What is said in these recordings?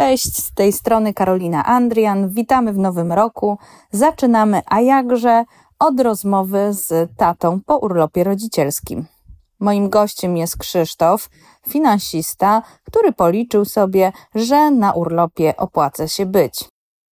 Cześć, z tej strony Karolina Andrian. Witamy w nowym roku. Zaczynamy, a jakże, od rozmowy z tatą po urlopie rodzicielskim. Moim gościem jest Krzysztof, finansista, który policzył sobie, że na urlopie opłaca się być.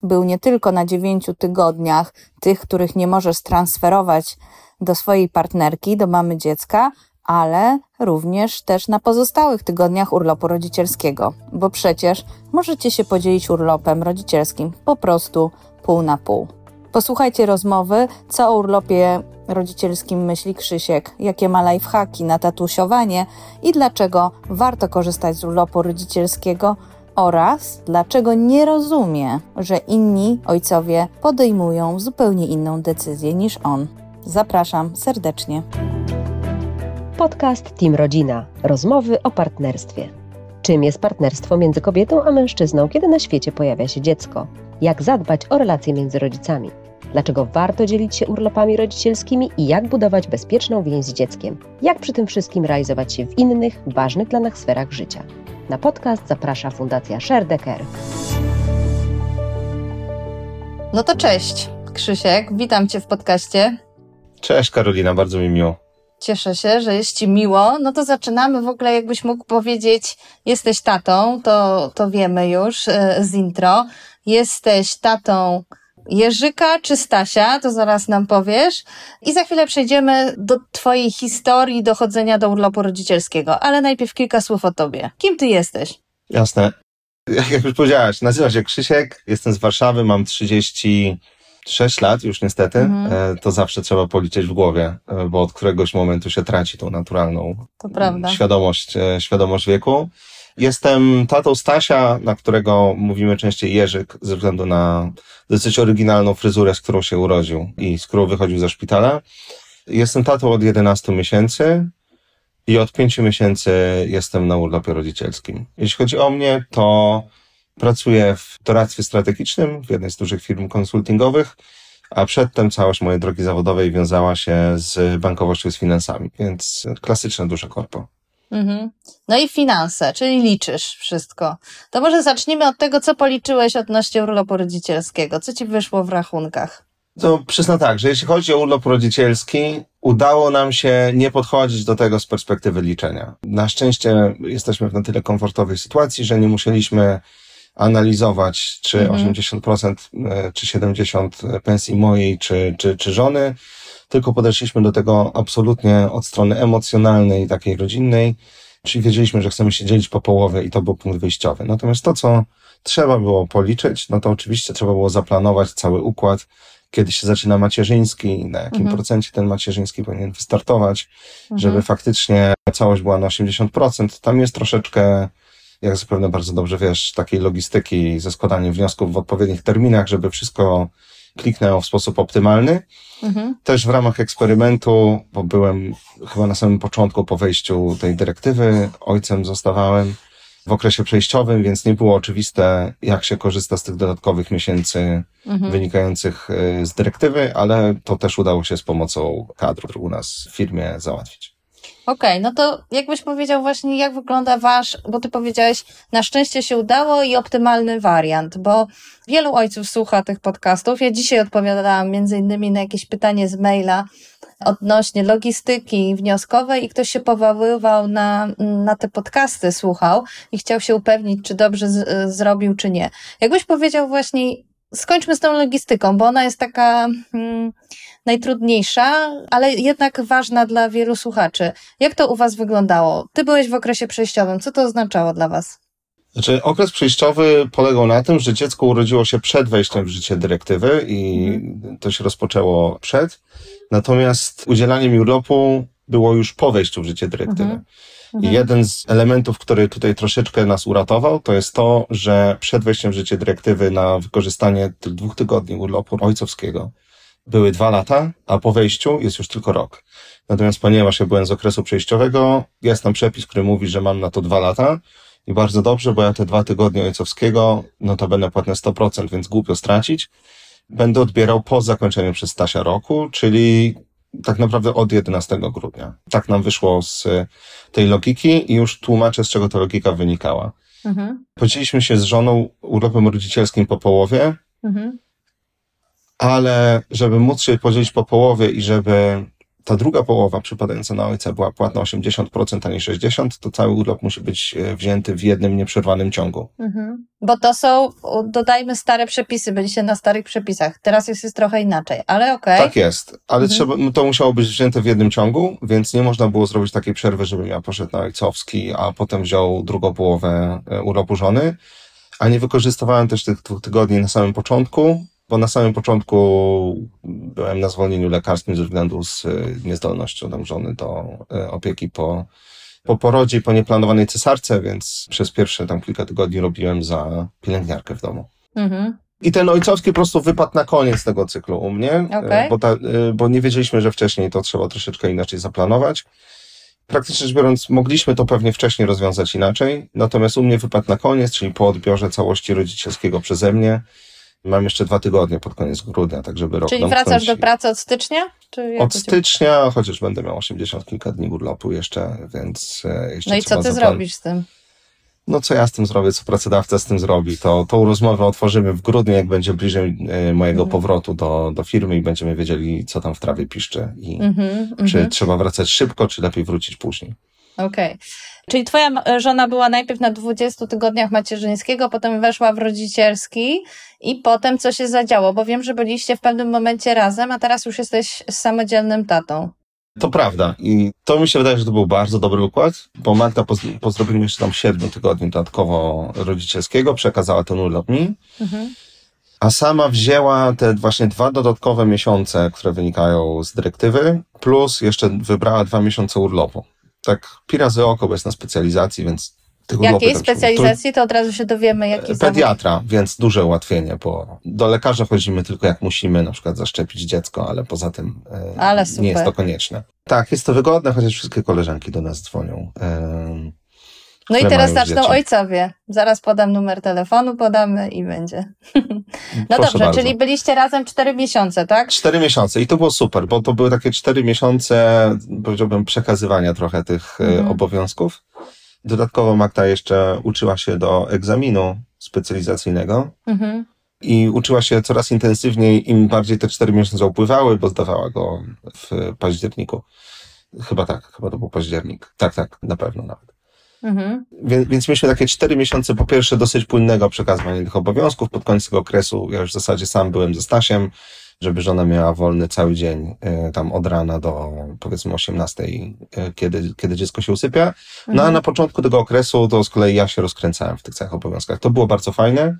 Był nie tylko na dziewięciu tygodniach, tych, których nie możesz transferować do swojej partnerki, do mamy dziecka, ale również też na pozostałych tygodniach urlopu rodzicielskiego, bo przecież możecie się podzielić urlopem rodzicielskim po prostu pół na pół. Posłuchajcie rozmowy, co o urlopie rodzicielskim myśli Krzysiek, jakie ma lifehacki na tatusiowanie i dlaczego warto korzystać z urlopu rodzicielskiego oraz dlaczego nie rozumie, że inni ojcowie podejmują zupełnie inną decyzję niż on. Zapraszam serdecznie. Podcast Team Rodzina. Rozmowy o partnerstwie. Czym jest partnerstwo między kobietą a mężczyzną, kiedy na świecie pojawia się dziecko? Jak zadbać o relacje między rodzicami? Dlaczego warto dzielić się urlopami rodzicielskimi i jak budować bezpieczną więź z dzieckiem? Jak przy tym wszystkim realizować się w innych, ważnych dla nas sferach życia? Na podcast zaprasza Fundacja Sherdecker. No to cześć, Krzysiek. Witam Cię w podcaście. Cześć Karolina, bardzo mi miło. Cieszę się, że jest Ci miło. No to zaczynamy w ogóle, jakbyś mógł powiedzieć, jesteś tatą, to, to wiemy już e, z intro. Jesteś tatą Jerzyka czy Stasia, to zaraz nam powiesz. I za chwilę przejdziemy do Twojej historii dochodzenia do urlopu rodzicielskiego. Ale najpierw kilka słów o Tobie. Kim Ty jesteś? Jasne. Jak już powiedziałaś, nazywam się Krzysiek, jestem z Warszawy, mam 30 6 lat już niestety, mhm. E, to zawsze trzeba policzyć w głowie, e, bo od któregoś momentu się traci tą naturalną świadomość, e, świadomość wieku. Jestem tatą Stasia, na którego mówimy częściej Jerzyk, ze względu na dosyć oryginalną fryzurę, z którą się urodził i z którą wychodził ze szpitala. Jestem tatą od 11 miesięcy i od 5 miesięcy jestem na urlopie rodzicielskim. Jeśli chodzi o mnie, to Pracuję w doradztwie strategicznym w jednej z dużych firm konsultingowych, a przedtem całość mojej drogi zawodowej wiązała się z bankowością, z finansami, więc klasyczne duże korpo. Mhm. No i finanse, czyli liczysz wszystko. To może zacznijmy od tego, co policzyłeś odnośnie urlopu rodzicielskiego. Co ci wyszło w rachunkach? To przyznam tak, że jeśli chodzi o urlop rodzicielski, udało nam się nie podchodzić do tego z perspektywy liczenia. Na szczęście jesteśmy w na tyle komfortowej sytuacji, że nie musieliśmy analizować, czy mhm. 80% e, czy 70% pensji mojej, czy, czy, czy żony, tylko podeszliśmy do tego absolutnie od strony emocjonalnej, takiej rodzinnej, czyli wiedzieliśmy, że chcemy się dzielić po połowie i to był punkt wyjściowy. Natomiast to, co trzeba było policzyć, no to oczywiście trzeba było zaplanować cały układ, kiedy się zaczyna macierzyński, na jakim mhm. procencie ten macierzyński powinien wystartować, mhm. żeby faktycznie całość była na 80%. Tam jest troszeczkę jak zapewne bardzo dobrze wiesz, takiej logistyki ze składaniem wniosków w odpowiednich terminach, żeby wszystko kliknęło w sposób optymalny. Mhm. Też w ramach eksperymentu, bo byłem chyba na samym początku po wejściu tej dyrektywy, ojcem zostawałem w okresie przejściowym, więc nie było oczywiste, jak się korzysta z tych dodatkowych miesięcy mhm. wynikających y, z dyrektywy, ale to też udało się z pomocą kadr u nas w firmie załatwić. Okej, okay, no to jakbyś powiedział właśnie, jak wygląda wasz, bo ty powiedziałeś, na szczęście się udało i optymalny wariant, bo wielu ojców słucha tych podcastów. Ja dzisiaj odpowiadałam między innymi na jakieś pytanie z maila odnośnie logistyki wnioskowej i ktoś się powoływał na, na te podcasty, słuchał i chciał się upewnić, czy dobrze z, zrobił, czy nie. Jakbyś powiedział właśnie, skończmy z tą logistyką, bo ona jest taka hmm, najtrudniejsza, ale jednak ważna dla wielu słuchaczy. Jak to u Was wyglądało? Ty byłeś w okresie przejściowym. Co to oznaczało dla Was? Znaczy, okres przejściowy polegał na tym, że dziecko urodziło się przed wejściem w życie dyrektywy i mhm. to się rozpoczęło przed. Natomiast udzielanie mi urlopu było już po wejściu w życie dyrektywy. Mhm. Mhm. jeden z elementów, który tutaj troszeczkę nas uratował, to jest to, że przed wejściem w życie dyrektywy na wykorzystanie tych dwóch tygodni urlopu ojcowskiego były dwa lata, a po wejściu jest już tylko rok. Natomiast ponieważ ja byłem z okresu przejściowego, jest tam przepis, który mówi, że mam na to dwa lata i bardzo dobrze, bo ja te dwa tygodnie ojcowskiego, no to będę płatny 100%, więc głupio stracić. Będę odbierał po zakończeniu przez Stasia roku, czyli tak naprawdę od 11 grudnia. Tak nam wyszło z tej logiki i już tłumaczę, z czego ta logika wynikała. Mhm. Podzieliliśmy się z żoną urlopem rodzicielskim po połowie, Mhm. ale żeby móc się podzielić po połowie i żeby ta druga połowa przypadająca na ojca była płatna 80%, a nie 60%, to cały urlop musi być e, wzięty w jednym nieprzerwanym ciągu. Mhm. Bo to są, dodajmy, stare przepisy, byliście na starych przepisach. Teraz jest, jest trochę inaczej, ale okej. Tak jest, ale Mhm. trzeba, no to musiało być wzięte w jednym ciągu, więc nie można było zrobić takiej przerwy, żebym ja poszedł na ojcowski, a potem wziął drugą połowę e, urlopu żony. A nie wykorzystywałem też tych dwóch tygodni na samym początku, bo na samym początku byłem na zwolnieniu lekarskim ze względu z e, niezdolnością tam żony do e, opieki po, po porodzie i po nieplanowanej cesarce, więc przez pierwsze tam kilka tygodni robiłem za pielęgniarkę w domu. Mhm. I ten ojcowski po prostu wypadł na koniec tego cyklu u mnie, e, bo, ta, bo nie wiedzieliśmy, że wcześniej to trzeba troszeczkę inaczej zaplanować. Praktycznie rzecz biorąc, mogliśmy to pewnie wcześniej rozwiązać inaczej, natomiast u mnie wypadł na koniec, czyli po odbiorze całości rodzicielskiego przeze mnie. Mam jeszcze dwa tygodnie pod koniec grudnia, tak żeby rok Czyli wracasz do pracy od stycznia? Od stycznia, chociaż będę miał 80 kilka dni urlopu jeszcze, więc e, jeszcze No i co ty zaplan- zrobisz z tym? no co ja z tym zrobię, co pracodawca z tym zrobi, to tą rozmowę otworzymy w grudniu, jak będzie bliżej e, mojego Mhm. powrotu do, do firmy i będziemy wiedzieli, co tam w trawie piszczy i Mhm, czy mhm. trzeba wracać szybko, czy lepiej wrócić później. Okej. Czyli twoja żona była najpierw na 20 tygodniach macierzyńskiego, potem weszła w rodzicielski i potem co się zadziało? Bo wiem, że byliście w pewnym momencie razem, a teraz już jesteś samodzielnym tatą. To prawda i to mi się wydaje, że to był bardzo dobry układ, bo Magda po, po zrobieniu jeszcze tam 7 tygodni dodatkowo rodzicielskiego przekazała ten urlop mi, Mhm. a sama wzięła te właśnie dwa dodatkowe miesiące, które wynikają z dyrektywy, plus jeszcze wybrała dwa miesiące urlopu. Tak pi razy oko, bo jest na specjalizacji, więc tych Jakiej specjalizacji, to od razu się dowiemy, jaki zawód. Pediatra, więc duże ułatwienie, bo do lekarza chodzimy tylko jak musimy, na przykład zaszczepić dziecko, ale poza tym e, Ale nie jest to konieczne. Tak, jest to wygodne, chociaż wszystkie koleżanki do nas dzwonią. No i teraz zaczną dzieci. ojcowie. Zaraz podam numer telefonu, podamy i będzie. No Proszę dobrze, bardzo. czyli byliście razem cztery miesiące, tak? Cztery miesiące i to było super, bo to były takie cztery miesiące, powiedziałbym, przekazywania trochę tych e, Mhm. obowiązków. Dodatkowo Magda jeszcze uczyła się do egzaminu specjalizacyjnego. Mhm. I uczyła się coraz intensywniej, im bardziej te cztery miesiące upływały, bo zdawała go w październiku. Chyba tak, chyba to był październik. Tak, tak, na pewno nawet. Mhm. Więc, więc mieliśmy takie cztery miesiące, po pierwsze dosyć płynnego przekazywania tych obowiązków. Pod koniec tego okresu ja już w zasadzie sam byłem ze Stasiem, żeby żona miała wolny cały dzień, e, tam od rana do powiedzmy 18, e, kiedy, kiedy dziecko się usypia. No a Mhm. na początku tego okresu to z kolei ja się rozkręcałem w tych całych obowiązkach. To było bardzo fajne.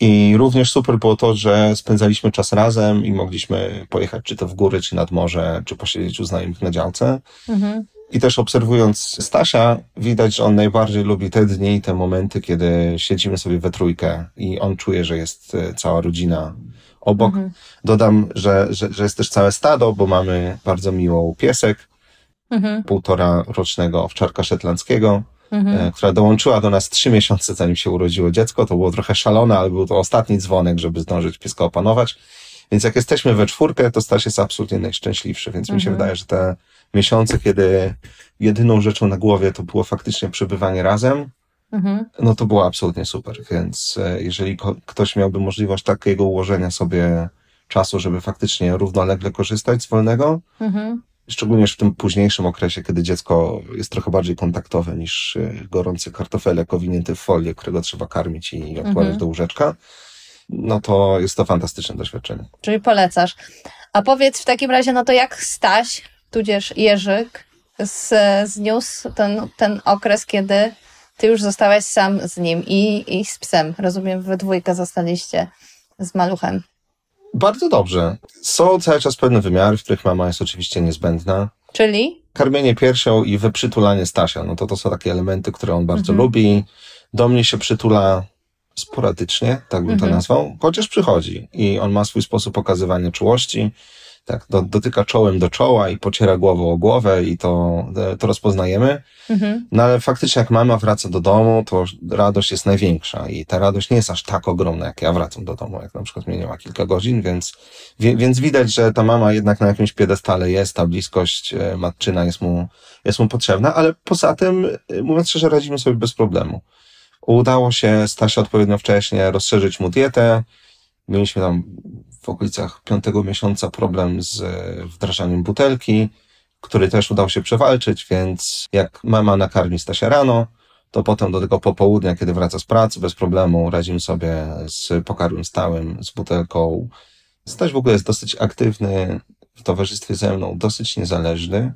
I również super było to, że spędzaliśmy czas razem i mogliśmy pojechać czy to w góry, czy nad morze, czy posiedzieć u znajomych na działce. Mhm. I też obserwując Stasia, widać, że on najbardziej lubi te dni i te momenty, kiedy siedzimy sobie we trójkę i on czuje, że jest e, cała rodzina obok. Mhm. Dodam, że, że, że jest też całe stado, bo mamy bardzo miłą piesek, Mhm. półtora rocznego owczarka szetlandzkiego, Mhm. e, która dołączyła do nas trzy miesiące zanim się urodziło dziecko. To było trochę szalone, ale był to ostatni dzwonek, żeby zdążyć pieska opanować. Więc jak jesteśmy we czwórkę, to Staś jest absolutnie najszczęśliwszy, więc mi się Mhm. wydaje, że te miesiące, kiedy jedyną rzeczą na głowie to było faktycznie przebywanie razem, Mhm. no to było absolutnie super. Więc e, jeżeli ktoś miałby możliwość takiego ułożenia sobie czasu, żeby faktycznie równolegle korzystać z wolnego, Mhm. szczególnie w tym późniejszym okresie, kiedy dziecko jest trochę bardziej kontaktowe niż e, gorący kartofelek owinięty w folię, którego trzeba karmić i odkładać Mhm. do łóżeczka, no to jest to fantastyczne doświadczenie. Czyli polecasz. A powiedz w takim razie, no to jak Staś, tudzież Jerzyk, z, zniósł ten, ten okres, kiedy ty już zostałeś sam z nim i, i z psem. Rozumiem, we dwójkę zostaliście z maluchem. Bardzo dobrze. Są cały czas pewne wymiary, w których mama jest oczywiście niezbędna. Czyli? Karmienie piersią i wyprzytulanie Stasia, no to to są takie elementy, które on bardzo Mhm. lubi. Do mnie się przytula sporadycznie, tak bym to Mhm. nazwał, chociaż przychodzi i on ma swój sposób okazywania czułości. Tak, do, dotyka czołem do czoła i pociera głową o głowę i to, to rozpoznajemy. Mhm. No ale faktycznie jak mama wraca do domu, to radość jest największa i ta radość nie jest aż tak ogromna, jak ja wracam do domu, jak na przykład mnie nie ma kilka godzin, więc, wie, więc widać, że ta mama jednak na jakimś piedestale jest, ta bliskość e, matczyna jest mu, jest mu potrzebna, ale poza tym, e, mówiąc szczerze, radzimy sobie bez problemu. Udało się Stasia odpowiednio wcześnie rozszerzyć mu dietę. Mieliśmy tam w okolicach piątego miesiąca problem z wdrażaniem butelki, który też udało się przewalczyć, więc jak mama nakarmi Stasia rano, to potem do tego popołudnia, kiedy wraca z pracy, bez problemu radzimy sobie z pokarmem stałym, z butelką. Staś w ogóle jest dosyć aktywny w towarzystwie ze mną, dosyć niezależny,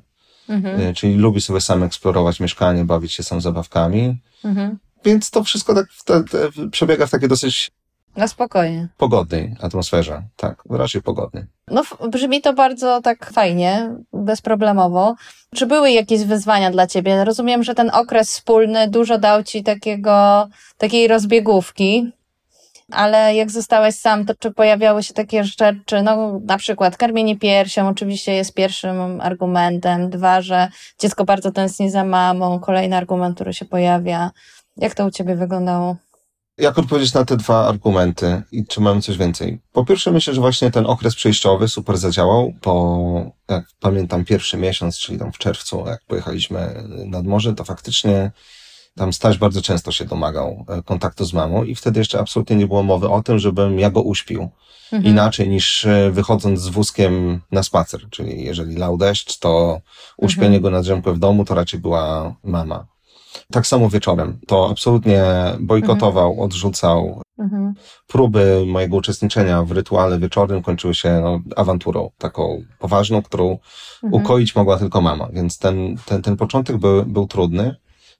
mhm. Y, czyli lubi sobie sam eksplorować mieszkanie, bawić się sam zabawkami. Mhm. Więc to wszystko tak te, te, przebiega w takie dosyć na spokojnie. Pogodnej atmosferze, tak, raczej pogodnej. No, brzmi to bardzo tak fajnie, bezproblemowo. Czy były jakieś wyzwania dla ciebie? Rozumiem, że ten okres wspólny dużo dał ci takiego, takiej rozbiegówki, ale jak zostałeś sam, to czy pojawiały się takie rzeczy, no na przykład karmienie piersią oczywiście jest pierwszym argumentem, dwa, że dziecko bardzo tęskni za mamą, kolejny argument, który się pojawia. Jak to u ciebie wyglądało? Jak odpowiedzieć na te dwa argumenty i czy mamy coś więcej? Po pierwsze, myślę, że właśnie ten okres przejściowy super zadziałał, bo jak pamiętam pierwszy miesiąc, czyli tam w czerwcu, jak pojechaliśmy nad morze, to faktycznie tam Staś bardzo często się domagał e, kontaktu z mamą i wtedy jeszcze absolutnie nie było mowy o tym, żebym ja go uśpił. Mhm. Inaczej niż e, wychodząc z wózkiem na spacer, czyli jeżeli lał deszcz, to uśpienie mhm. go na drzemkę w domu to raczej była mama. Tak samo wieczorem. To absolutnie bojkotował, mhm. odrzucał. Mhm. Próby mojego uczestniczenia w rytuale wieczornym kończyły się no, awanturą taką poważną, którą mhm. ukoić mogła tylko mama. Więc ten, ten, ten początek był, był trudny.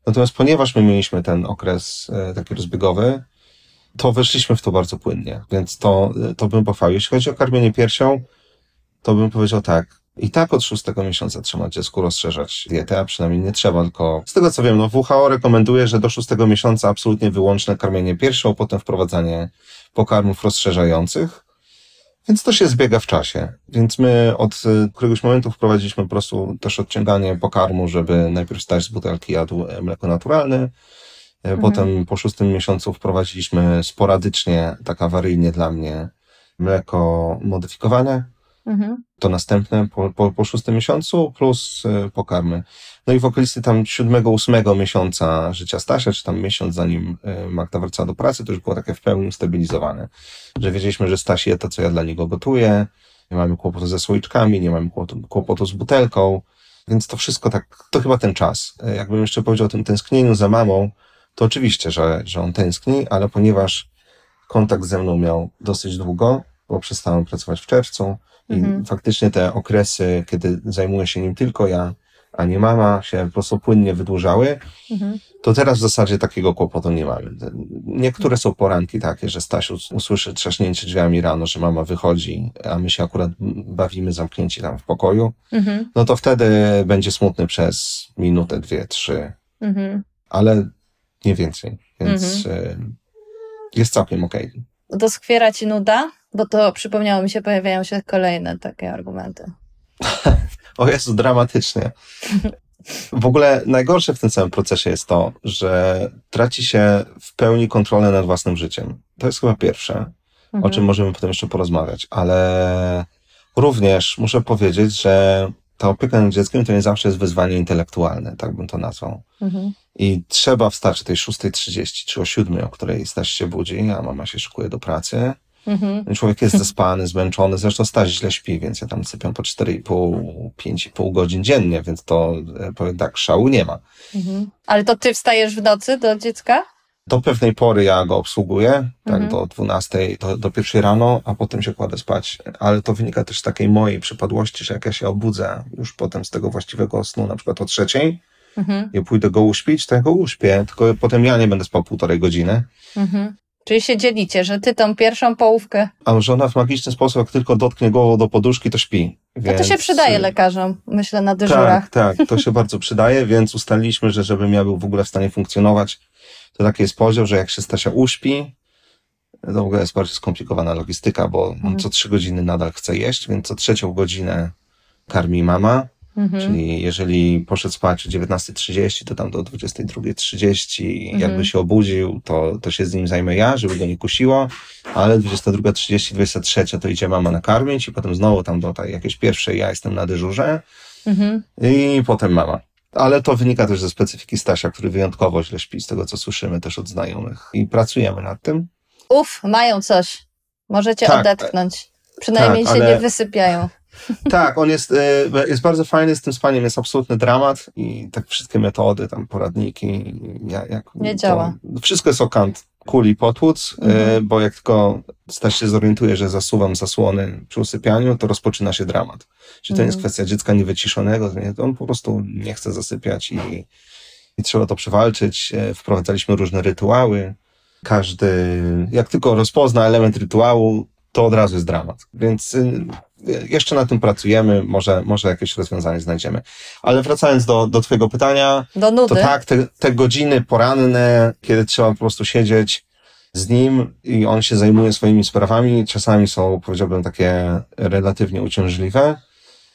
Natomiast ponieważ my mieliśmy ten okres e, taki rozbiegowy, to weszliśmy w to bardzo płynnie, więc to, to bym pochwalił. Jeśli chodzi o karmienie piersią, to bym powiedział tak. I tak od szóstego miesiąca trzeba dziecku rozszerzać dietę, a przynajmniej nie trzeba, tylko z tego co wiem, no WHO rekomenduje, że do szóstego miesiąca absolutnie wyłączne karmienie piersią, potem wprowadzanie pokarmów rozszerzających. Więc to się zbiega w czasie. Więc my od y, któregoś momentu wprowadziliśmy po prostu też odciąganie pokarmu, żeby najpierw stać z butelki jadł mleko naturalne. Y, mhm. Potem po szóstym miesiącu wprowadziliśmy sporadycznie, tak awaryjnie dla mnie, mleko modyfikowane, Mhm. To następne po, po, po szóstym miesiącu plus y, pokarmy. No i w okolicy tam siódmego, ósmego miesiąca życia Stasia, czy tam miesiąc zanim y, Magda wracała do pracy, to już było takie w pełni ustabilizowane. Że wiedzieliśmy, że Staś je to, co ja dla niego gotuję, nie mamy kłopotu ze słoiczkami, nie mamy kłopotu, kłopotu z butelką, więc to wszystko tak, to chyba ten czas. Y, jakbym jeszcze powiedział o tym tęsknieniu za mamą, to oczywiście, że, że on tęskni, ale ponieważ kontakt ze mną miał dosyć długo, bo przestałem pracować w czerwcu, i mhm. faktycznie te okresy, kiedy zajmuję się nim tylko ja, a nie mama, się po prostu płynnie wydłużały, mhm. to teraz w zasadzie takiego kłopotu nie mamy. Niektóre są poranki takie, że Stasiu usłyszy trzaśnięcie drzwiami rano, że mama wychodzi, a my się akurat bawimy zamknięci tam w pokoju, mhm. no to wtedy będzie smutny przez minutę, dwie, trzy. Mhm. Ale nie więcej, więc mhm. y, jest całkiem okej. Okay. Doskwiera ci nuda? Bo to przypomniało mi się, pojawiają się kolejne takie argumenty. o Jezu, dramatycznie. W ogóle najgorsze w tym całym procesie jest to, że traci się w pełni kontrolę nad własnym życiem. To jest chyba pierwsze, mhm. o czym możemy potem jeszcze porozmawiać, ale również muszę powiedzieć, że ta opieka nad dzieckiem to nie zawsze jest wyzwanie intelektualne, tak bym to nazwał. Mhm. I trzeba wstać o tej 6.30 czy o 7.00, o której Staś się budzi, a mama się szykuje do pracy. Mhm. Człowiek jest zespany, zmęczony, zresztą Staś źle śpi, więc ja tam sypiam po 4,5, 5,5 godzin dziennie, więc to e, powiem tak, szału nie ma. Mhm. Ale to ty wstajesz w nocy do dziecka? Do pewnej pory ja go obsługuję, tak mhm. do 12, do, do pierwszej rano, a potem się kładę spać. Ale to wynika też z takiej mojej przypadłości, że jak ja się obudzę już potem z tego właściwego snu, na przykład o trzeciej, mhm. i pójdę go uśpić, to ja go uśpię, tylko potem ja nie będę spał półtorej godziny. Mhm. Czyli się dzielicie, że ty tą pierwszą połówkę. A żona w magiczny sposób, jak tylko dotknie głową do poduszki, to śpi. Więc... A to się przydaje lekarzom, myślę, na dyżurach. Tak, tak, to się bardzo przydaje, więc ustaliliśmy, że żebym ja był w ogóle w stanie funkcjonować, to taki jest podział, że jak się Stasia uśpi, to w ogóle jest bardziej skomplikowana logistyka, bo on mhm. co trzy godziny nadal chce jeść, więc co trzecią godzinę karmi mama, Mhm. Czyli jeżeli poszedł spać o 19.30, to tam do 22.30 mhm. jakby się obudził, to, to się z nim zajmę ja, żeby go nie kusiło, ale 22.30, 23 to idzie mama nakarmić i potem znowu tam do tej jakiejś pierwszej ja jestem na dyżurze mhm. i potem mama. Ale to wynika też ze specyfiki Stasia, który wyjątkowo źle śpi, z tego co słyszymy też od znajomych. I pracujemy nad tym. Uf, mają coś. Możecie Tak, odetchnąć. Przynajmniej tak, się ale- nie wysypiają. Tak, on jest, e, jest bardzo fajny z tym spaniem, jest absolutny dramat i tak wszystkie metody, tam poradniki, jak, Nie to, działa. Wszystko jest o kant kuli potłuc, e, Mhm. bo jak tylko Staś się zorientuje, że zasuwam zasłony przy usypianiu, to rozpoczyna się dramat. Czyli to nie jest Mhm. kwestia dziecka niewyciszonego, on po prostu nie chce zasypiać i, i trzeba to przewalczyć. E, Wprowadzaliśmy różne rytuały. Każdy, jak tylko rozpozna element rytuału, to od razu jest dramat. Więc y, jeszcze na tym pracujemy, może, może jakieś rozwiązanie znajdziemy. Ale wracając do, do Twojego pytania, Do nudy. to tak, te, te godziny poranne, kiedy trzeba po prostu siedzieć z nim i on się zajmuje swoimi sprawami, czasami są, powiedziałbym, takie relatywnie uciążliwe.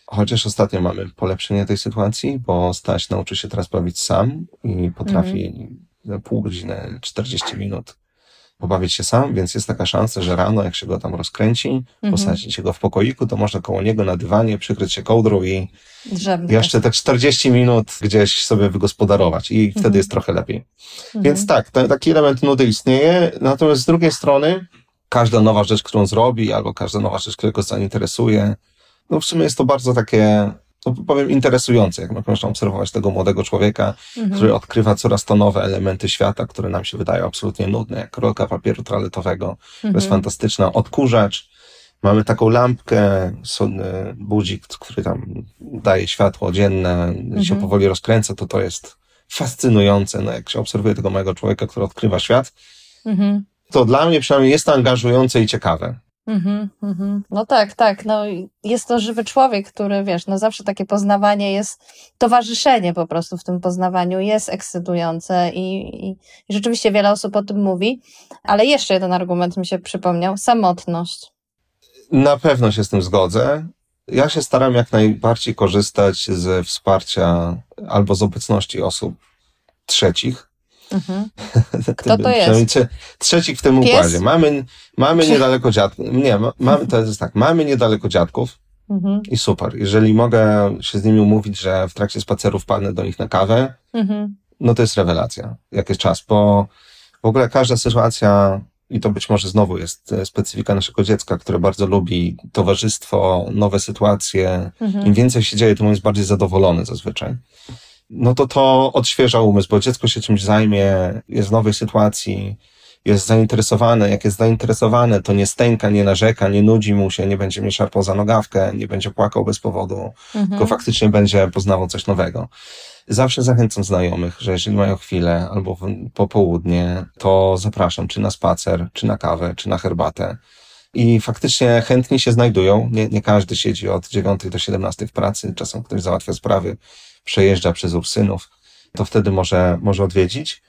Chociaż ostatnio mamy polepszenie tej sytuacji, bo Staś nauczy się teraz bawić sam i potrafi za pół godziny, 40 minut pobawić się sam, więc jest taka szansa, że rano, jak się go tam rozkręci, Mhm. posadzić się go w pokoiku, to można koło niego na dywanie przykryć się kołdrą i jeszcze te 40 minut gdzieś sobie wygospodarować i wtedy Mhm. jest trochę lepiej. Mhm. Więc tak, ten, taki element nudy istnieje, natomiast z drugiej strony każda nowa rzecz, którą zrobi, albo każda nowa rzecz, która go zainteresuje, no w sumie jest to bardzo takie, no powiem, interesujące, jak można obserwować tego młodego człowieka, Mhm. który odkrywa coraz to nowe elementy świata, które nam się wydają absolutnie nudne, jak rolka papieru toaletowego, to jest Mhm. fantastyczna, odkurzacz, mamy taką lampkę, sonny budzik, który tam daje światło dzienne, się Mhm. powoli rozkręca, to to jest fascynujące, no jak się obserwuje tego małego człowieka, który odkrywa świat, Mhm. to dla mnie przynajmniej jest to angażujące i ciekawe. Mhm, mhm. No tak, tak. No, jest to żywy człowiek, który wiesz, no zawsze takie poznawanie jest, towarzyszenie po prostu w tym poznawaniu jest ekscytujące i, i, i rzeczywiście wiele osób o tym mówi. Ale jeszcze jeden argument mi się przypomniał: samotność. Na pewno się z tym zgodzę. Ja się staram jak najbardziej korzystać ze wsparcia albo z obecności osób trzecich. Mhm. Kto to jest? trze- Trzecich w tym Pies? układzie. Mamy, mamy Czy- niedaleko dziadków. Nie, ma- mamy, to jest tak, mamy niedaleko dziadków Mhm. i super. Jeżeli mogę się z nimi umówić, że w trakcie spaceru wpadnę do nich na kawę, Mhm. no to jest rewelacja. Jak jest czas, bo w ogóle każda sytuacja, i to być może znowu jest e, specyfika naszego dziecka, które bardzo lubi towarzystwo, nowe sytuacje. Im Mhm. więcej się dzieje, tym on jest bardziej zadowolony zazwyczaj. No to to odświeża umysł, bo dziecko się czymś zajmie, jest w nowej sytuacji, jest zainteresowane. Jak jest zainteresowane, to nie stęka, nie narzeka, nie nudzi mu się, nie będzie mnie szarpał za nogawkę, nie będzie płakał bez powodu tylko Mhm. faktycznie będzie poznawał coś nowego. Zawsze zachęcam znajomych, że jeżeli mają chwilę albo w- popołudnie, to zapraszam czy na spacer, czy na kawę, czy na herbatę. I faktycznie chętni się znajdują. Nie, nie każdy siedzi od 9 do 17 w pracy. Czasem ktoś załatwia sprawy, przejeżdża przez Ursynów. To wtedy może, może odwiedzić.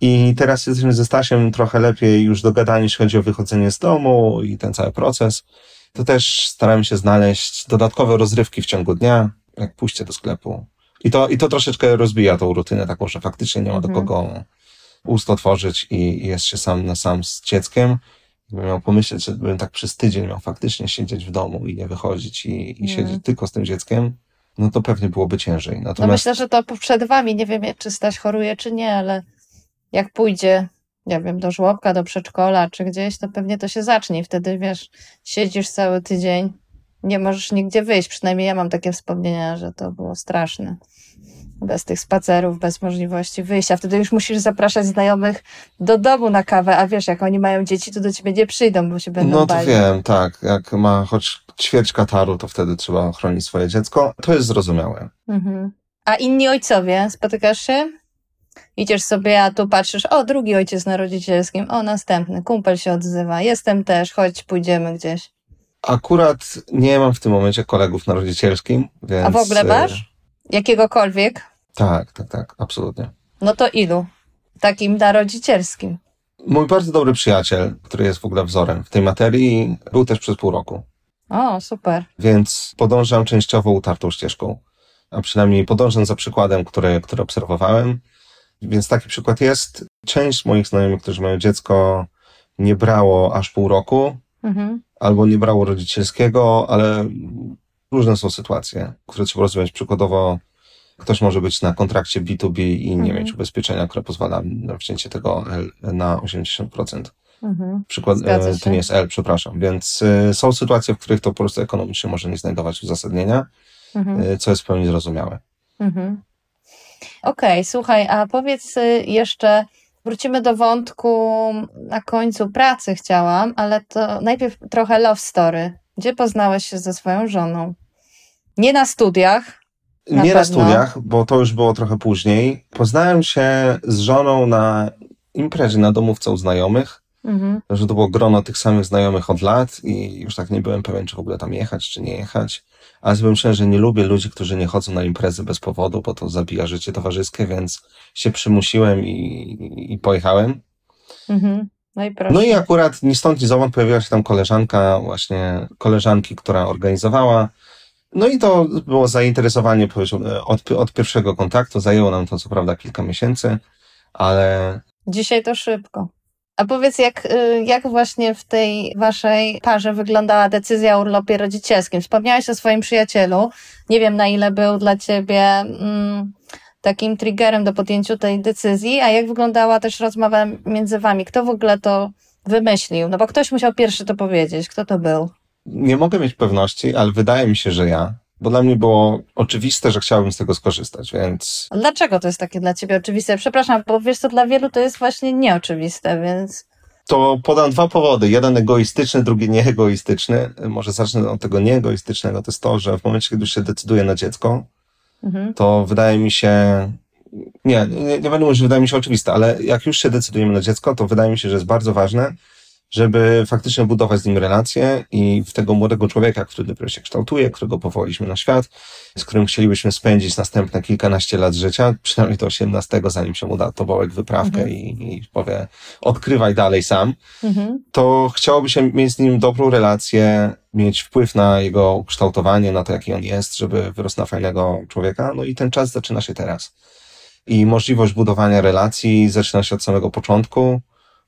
I teraz jesteśmy ze Stasiem trochę lepiej już dogadani, jeśli chodzi o wychodzenie z domu i ten cały proces. To też staramy się znaleźć dodatkowe rozrywki w ciągu dnia, jak pójście do sklepu. I to, i to troszeczkę rozbija tą rutynę taką, że faktycznie nie ma do Mhm. kogo ust otworzyć i jest się sam na sam z dzieckiem. Gdybym miał pomyśleć, że bym tak przez tydzień miał faktycznie siedzieć w domu i nie wychodzić i, i siedzieć tylko z tym dzieckiem, no to pewnie byłoby ciężej. No Natomiast myślę, że to przed wami. Nie wiem, czy Staś choruje, czy nie, ale jak pójdzie, nie wiem, do żłobka, do przedszkola, czy gdzieś, to pewnie to się zacznie. I Wtedy, wiesz, siedzisz cały tydzień, nie możesz nigdzie wyjść. Przynajmniej ja mam takie wspomnienia, że to było straszne. Bez tych spacerów, bez możliwości wyjścia. Wtedy już musisz zapraszać znajomych do domu na kawę, a wiesz, jak oni mają dzieci, to do ciebie nie przyjdą, bo się będą No to bali. wiem, tak. Jak ma choć ćwierć kataru, to wtedy trzeba chronić swoje dziecko. To jest zrozumiałe. Mhm. A inni ojcowie, spotykasz się? Idziesz sobie, a tu patrzysz, o, drugi ojciec na rodzicielskim, o, następny, kumpel się odzywa, jestem też, chodź, pójdziemy gdzieś. Akurat nie mam w tym momencie kolegów na rodzicielskim, więc... A w ogóle e, masz? Jakiegokolwiek? Tak, tak, tak, absolutnie. No to ilu? Takim na rodzicielskim. Mój bardzo dobry przyjaciel, który jest w ogóle wzorem w tej materii, był też przez pół roku, O, super. więc podążam częściowo utartą ścieżką, a przynajmniej podążam za przykładem, który, który obserwowałem. Więc taki przykład jest. Część moich znajomych, którzy mają dziecko, nie brało aż pół roku, Mhm. albo nie brało rodzicielskiego, ale różne są sytuacje, które trzeba rozumieć. Przykładowo Ktoś może być na kontrakcie B2B i nie Mhm. mieć ubezpieczenia, które pozwala na wcięcie tego na 80%. Mhm. Przykład, e, to nie jest L, przepraszam. Więc e, są sytuacje, w których to po prostu ekonomicznie może nie znajdować uzasadnienia, Mhm. e, co jest w pełni zrozumiałe. Mhm. Okej, słuchaj, a powiedz y, jeszcze, wrócimy do wątku na końcu pracy chciałam, ale to najpierw trochę love story. Gdzie poznałeś się ze swoją żoną? Nie na studiach. Na nie na pewno. studiach, bo to już było trochę później. Poznałem się z żoną na imprezie na domówce u znajomych, Mhm. że to było grono tych samych znajomych od lat i już tak nie byłem pewien, czy w ogóle tam jechać, czy nie jechać. Ale sobie myślałem, że nie lubię ludzi, którzy nie chodzą na imprezy bez powodu, bo to zabija życie towarzyskie, więc się przymusiłem i, i pojechałem. Mhm. No i. No i akurat ni stąd, ni zowąd pojawiła się tam koleżanka, właśnie koleżanki, która organizowała. No i to było zainteresowanie od, od pierwszego kontaktu. Zajęło nam to co prawda kilka miesięcy, ale Dzisiaj to szybko. A powiedz, jak, y, jak właśnie w tej waszej parze wyglądała decyzja o urlopie rodzicielskim? Wspomniałeś o swoim przyjacielu. Nie wiem, na ile był dla ciebie mm, takim triggerem do podjęciu tej decyzji, a jak wyglądała też rozmowa między wami? Kto w ogóle to wymyślił? No bo ktoś musiał pierwszy to powiedzieć. Kto to był? nie mogę mieć pewności, ale wydaje mi się, że ja, bo dla mnie było oczywiste, że chciałbym z tego skorzystać, więc A Dlaczego to jest takie dla ciebie oczywiste? Przepraszam, bo wiesz co, dla wielu to jest właśnie nieoczywiste, więc... to podam dwa powody. Jeden egoistyczny, drugi nieegoistyczny. Może zacznę od tego nieegoistycznego. To jest to, że w momencie, kiedy już się decyduję na dziecko, Mhm. to wydaje mi się, nie, nie, nie będę mówił, że wydaje mi się oczywiste, ale jak już się decydujemy na dziecko, to wydaje mi się, że jest bardzo ważne, żeby faktycznie budować z nim relacje i w tego młodego człowieka, który dopiero się kształtuje, którego powołaliśmy na świat, z którym chcielibyśmy spędzić następne kilkanaście lat życia, przynajmniej do 18, zanim się uda tobołek wyprawkę Mhm. i, i powie, odkrywaj dalej sam Mhm. to chciałoby się mieć z nim dobrą relację, mieć wpływ na jego ukształtowanie, na to, jaki on jest, żeby wyrosł na fajnego człowieka. No i ten czas zaczyna się teraz. I możliwość budowania relacji zaczyna się od samego początku.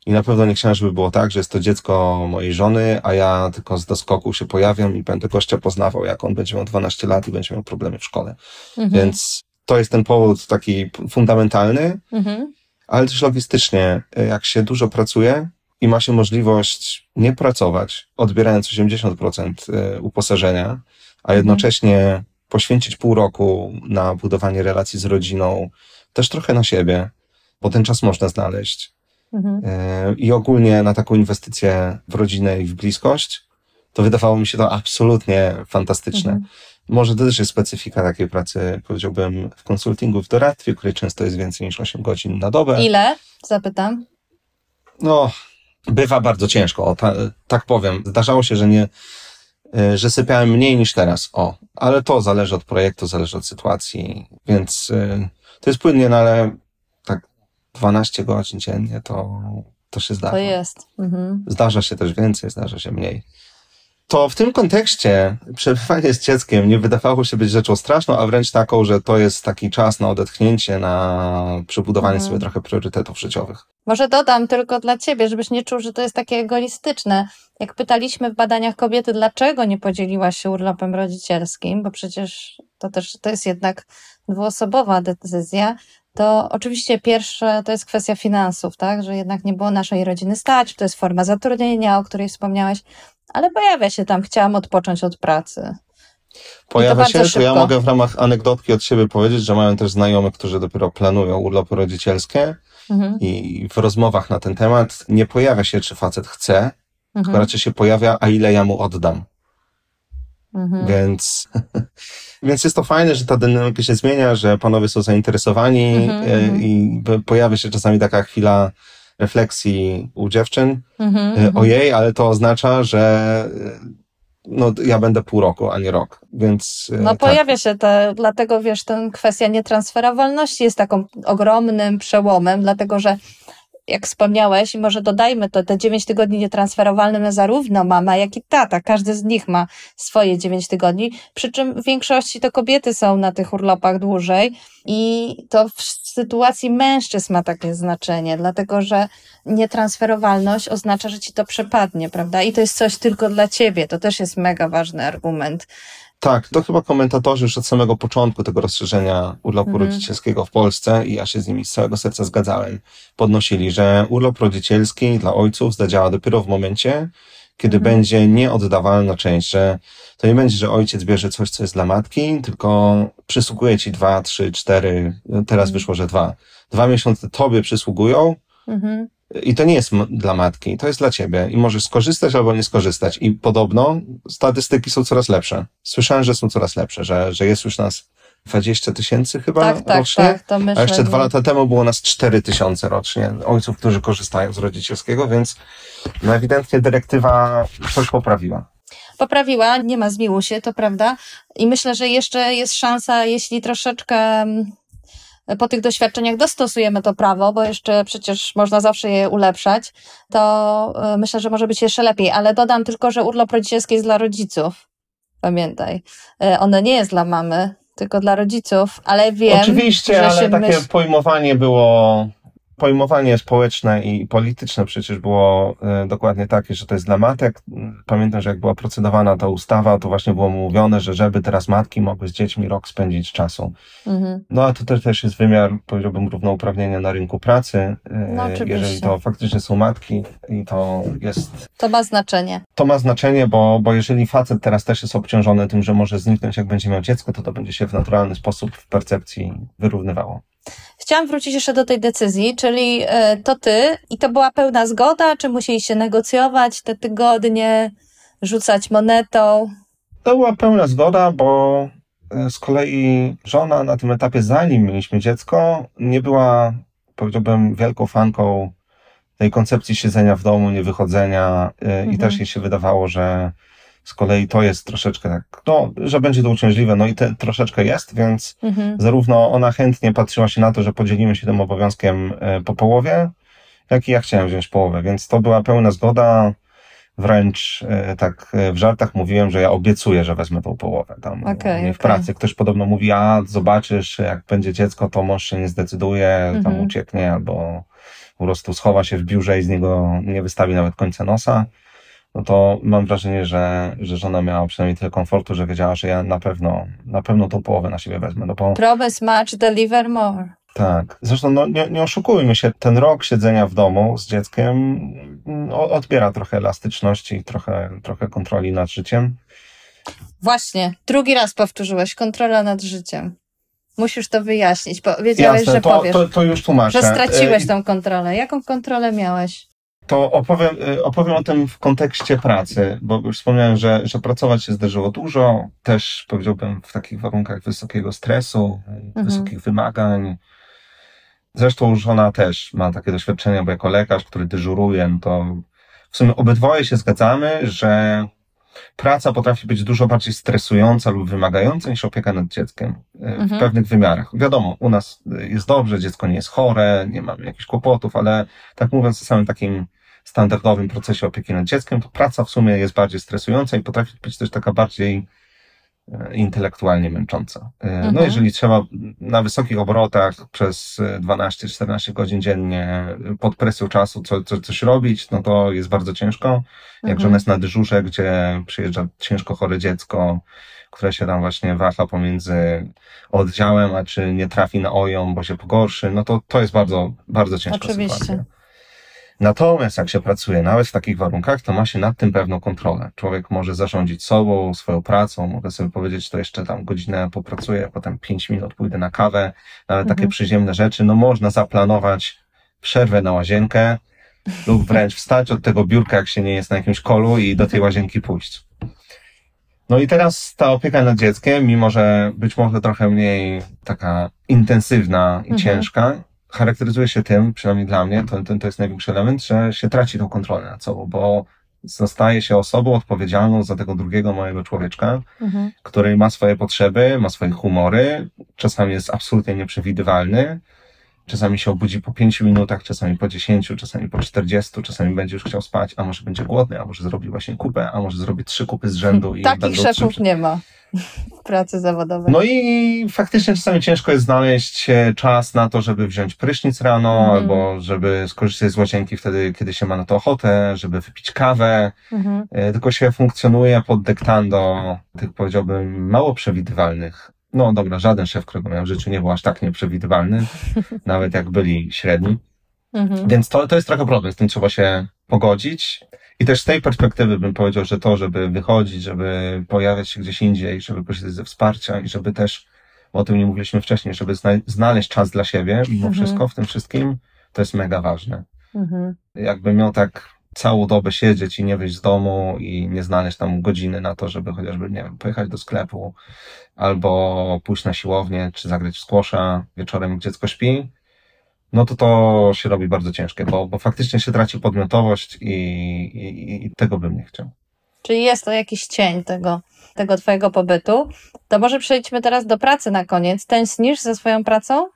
I na pewno nie chciałem, żeby było tak, że jest to dziecko mojej żony, a ja tylko z doskoku się pojawiam i będę gościa poznawał, jak on będzie miał 12 lat i będzie miał problemy w szkole. Mhm. Więc to jest ten powód taki fundamentalny, Mhm. ale też logistycznie, jak się dużo pracuje i ma się możliwość nie pracować, odbierając 80% y, uposażenia, a jednocześnie poświęcić pół roku na budowanie relacji z rodziną, też trochę na siebie, bo ten czas można znaleźć. Mhm. Y, I ogólnie na taką inwestycję w rodzinę i w bliskość, to wydawało mi się to absolutnie fantastyczne. Mhm. Może to też jest specyfika takiej pracy, powiedziałbym, w konsultingu, w doradztwie, której często jest więcej niż 8 godzin na dobę. Ile? Zapytam. No, bywa bardzo ciężko, o, ta, tak powiem. Zdarzało się, że nie, y, że sypiałem mniej niż teraz, o. Ale to zależy od projektu, zależy od sytuacji, więc y, to jest płynnie, no ale 12 godzin dziennie to, to się zdarza. To jest. Mhm. Zdarza się też więcej, zdarza się mniej. To w tym kontekście przebywanie z dzieckiem nie wydawało się być rzeczą straszną, a wręcz taką, że to jest taki czas na odetchnięcie, na przebudowanie Mhm. sobie trochę priorytetów życiowych. Może dodam tylko dla ciebie, żebyś nie czuł, że to jest takie egoistyczne. Jak pytaliśmy w badaniach kobiety, dlaczego nie podzieliłaś się urlopem rodzicielskim, bo przecież to też to jest jednak dwuosobowa decyzja, to oczywiście pierwsze to jest kwestia finansów, tak, że jednak nie było naszej rodziny stać, to jest forma zatrudnienia, o której wspomniałeś, ale pojawia się tam, chciałam odpocząć od pracy. Pojawia się, to ja mogę w ramach anegdotki od siebie powiedzieć, że mają też znajomych, którzy dopiero planują urlopy rodzicielskie. Mhm, i w rozmowach na ten temat nie pojawia się, czy facet chce, tylko mhm, raczej się pojawia, a ile ja mu oddam. Mhm. Więc, więc jest to fajne, że ta dynamika się zmienia, że panowie są zainteresowani Mhm, e, mhm. i pojawia się czasami taka chwila refleksji u dziewczyn. Mhm, E, mhm. Ojej, ale to oznacza, że e, no, ja będę pół roku, a nie rok. Więc No tak. pojawia się to, dlatego wiesz, ten kwestia nietransferowalności jest taką ogromnym przełomem, dlatego że jak wspomniałeś, i może dodajmy to, te 9 tygodni nietransferowalne ma zarówno mama, jak i tata. Każdy z nich ma swoje 9 tygodni, przy czym w większości to kobiety są na tych urlopach dłużej i to w sytuacji mężczyzn ma takie znaczenie, dlatego że nietransferowalność oznacza, że ci to przepadnie, prawda? I to jest coś tylko dla ciebie. To też jest mega ważny argument. Tak, to chyba komentatorzy już od samego początku tego rozszerzenia urlopu Mhm. rodzicielskiego w Polsce i ja się z nimi z całego serca zgadzałem, podnosili, że urlop rodzicielski dla ojców zadziała dopiero w momencie, kiedy Mhm. będzie nieoddawalna część, że to nie będzie, że ojciec bierze coś, co jest dla matki, tylko przysługuje ci dwa, trzy, cztery, teraz Mhm. wyszło, że dwa. Dwa miesiące tobie przysługują, Mhm. I to nie jest dla matki, to jest dla ciebie. I możesz skorzystać albo nie skorzystać. I podobno statystyki są coraz lepsze. Słyszałem, że są coraz lepsze, że, że jest już nas 20 tysięcy chyba Tak, tak, rocznie. tak, to myślę. A jeszcze dwa lata temu było nas 4 tysiące rocznie ojców, którzy korzystają z rodzicielskiego, więc no ewidentnie dyrektywa coś poprawiła. poprawiła, nie ma zmiłuj się, to prawda. I myślę, że jeszcze jest szansa, jeśli troszeczkę mm, po tych doświadczeniach dostosujemy to prawo, bo jeszcze przecież można zawsze je ulepszać, to e, myślę, że może być jeszcze lepiej. Ale dodam tylko, że urlop rodzicielski jest dla rodziców. Pamiętaj. E, Ono nie jest dla mamy, tylko dla rodziców, ale wiem, Oczywiście, że ale takie myśl... pojmowanie było, pojmowanie społeczne i polityczne przecież było e, dokładnie takie, że to jest dla matek. Pamiętam, że jak była procedowana ta ustawa, to właśnie było mówione, że żeby teraz matki mogły z dziećmi rok spędzić czasu. Mhm. No a to też, też jest wymiar, powiedziałbym, równouprawnienia na rynku pracy. e, No, oczywiście. jeżeli to faktycznie są matki i to jest To ma znaczenie. to ma znaczenie, bo, bo jeżeli facet teraz też jest obciążony tym, że może zniknąć, jak będzie miał dziecko, to to będzie się w naturalny sposób w percepcji wyrównywało. Chciałam wrócić jeszcze do tej decyzji, czyli e, to ty i to była pełna zgoda, czy musieliście negocjować te tygodnie, rzucać monetą? To była pełna zgoda, bo e, z kolei żona na tym etapie, zanim mieliśmy dziecko, nie była, powiedziałbym, wielką fanką tej koncepcji siedzenia w domu, niewychodzenia e, i Mhm. też jej się wydawało, że z kolei to jest troszeczkę tak, no, że będzie to uciążliwe, no i te, troszeczkę jest, więc Mhm. Zarówno ona chętnie patrzyła się na to, że podzielimy się tym obowiązkiem e, po połowie, jak i ja chciałem wziąć połowę, więc to była pełna zgoda. Wręcz e, tak e, w żartach mówiłem, że ja obiecuję, że wezmę tą połowę. Tam mnie w okej. pracy ktoś podobno mówi, a zobaczysz, jak będzie dziecko, to mąż się nie zdecyduje, tam Mhm. ucieknie albo po prostu schowa się w biurze i z niego nie wystawi nawet końca nosa. No to mam wrażenie, że, że żona miała przynajmniej tyle komfortu, że wiedziała, że ja na pewno, na pewno tą połowę na siebie wezmę. No bo Promise much, deliver more. tak. Zresztą no, nie, nie oszukujmy się, ten rok siedzenia w domu z dzieckiem mm, odbiera trochę elastyczności, trochę, trochę kontroli nad życiem. Właśnie, drugi raz powtórzyłeś, kontrola nad życiem. Musisz to wyjaśnić, bo wiedziałeś, że to, powiesz, to, to już tłumaczę. że straciłeś E, tą kontrolę. Jaką kontrolę miałeś? To opowiem, e, opowiem o tym w kontekście pracy, bo już wspomniałem, że, że pracować się zdarzyło dużo, też powiedziałbym w takich warunkach wysokiego stresu, Mhm. wysokich wymagań. Zresztą żona też ma takie doświadczenia, bo jako lekarz, który dyżuruje, no to w sumie obydwoje się zgadzamy, że praca potrafi być dużo bardziej stresująca lub wymagająca niż opieka nad dzieckiem e, w Mhm. pewnych wymiarach. Wiadomo, u nas jest dobrze, dziecko nie jest chore, nie mamy jakichś kłopotów, ale tak mówiąc o samym takim standardowym procesie opieki nad dzieckiem, to praca w sumie jest bardziej stresująca i potrafi być też taka bardziej intelektualnie męcząca. E, No Mhm. jeżeli trzeba na wysokich obrotach przez e, 12-14 godzin dziennie e, pod presją czasu co, co, coś robić, no to jest bardzo ciężko. Jak Mhm. żona jest na dyżurze, gdzie przyjeżdża ciężko chore dziecko, które się tam właśnie waha pomiędzy oddziałem, a czy nie trafi na oją, bo się pogorszy, no to to jest bardzo, bardzo ciężka Oczywiście. sytuacja. Natomiast jak się pracuje nawet w takich warunkach, to ma się nad tym pewną kontrolę. Człowiek może zarządzić sobą, swoją pracą, mogę sobie powiedzieć, to jeszcze tam godzinę popracuję, potem pięć minut pójdę na kawę, nawet takie Mhm. przyziemne rzeczy, no można zaplanować przerwę na łazienkę lub wręcz wstać od tego biurka, jak się nie jest na jakimś kolu i do tej łazienki pójść. No i teraz ta opieka nad dzieckiem, mimo że być może trochę mniej taka intensywna i Mhm. ciężka, charakteryzuje się tym, przynajmniej dla mnie, to, to, to jest największy element, że się traci tą kontrolę nad sobą, bo zostaje się osobą odpowiedzialną za tego drugiego małego człowieczka, Mhm. który ma swoje potrzeby, ma swoje humory, czasami jest absolutnie nieprzewidywalny Czasami się obudzi po 5 minutach, czasami po 10, czasami po 40, czasami będzie już chciał spać, a może będzie głodny, a może zrobi właśnie kupę, a może zrobi trzy kupy z rzędu. i Takich szefów trzy... nie ma pracy zawodowej. No i faktycznie czasami ciężko jest znaleźć e, czas na to, żeby wziąć prysznic rano, Mhm. albo żeby skorzystać z łazienki wtedy, kiedy się ma na to ochotę, żeby wypić kawę. Mhm. E, Tylko się funkcjonuje pod dyktando tych, powiedziałbym, mało przewidywalnych. No dobra, żaden szef, którego miałem w życiu, nie był aż tak nieprzewidywalny, nawet jak byli średni. Mhm. Więc to, to jest trochę problem, z tym trzeba się pogodzić. I też z tej perspektywy bym powiedział, że to, żeby wychodzić, żeby pojawiać się gdzieś indziej, żeby korzystać ze wsparcia i żeby też, bo o tym nie mówiliśmy wcześniej, żeby zna- znaleźć czas dla siebie, mimo Mhm. wszystko w tym wszystkim, to jest mega ważne. Mhm. Jakbym miał tak całą dobę siedzieć i nie wyjść z domu i nie znaleźć tam godziny na to, żeby chociażby, nie wiem, pojechać do sklepu albo pójść na siłownię, czy zagrać w squasha wieczorem, jak dziecko śpi, no to to się robi bardzo ciężkie, bo, bo faktycznie się traci podmiotowość i, i, i tego bym nie chciał. Czyli jest to jakiś cień tego, tego twojego pobytu. To może przejdźmy teraz do pracy na koniec. Tęsknisz ze swoją pracą?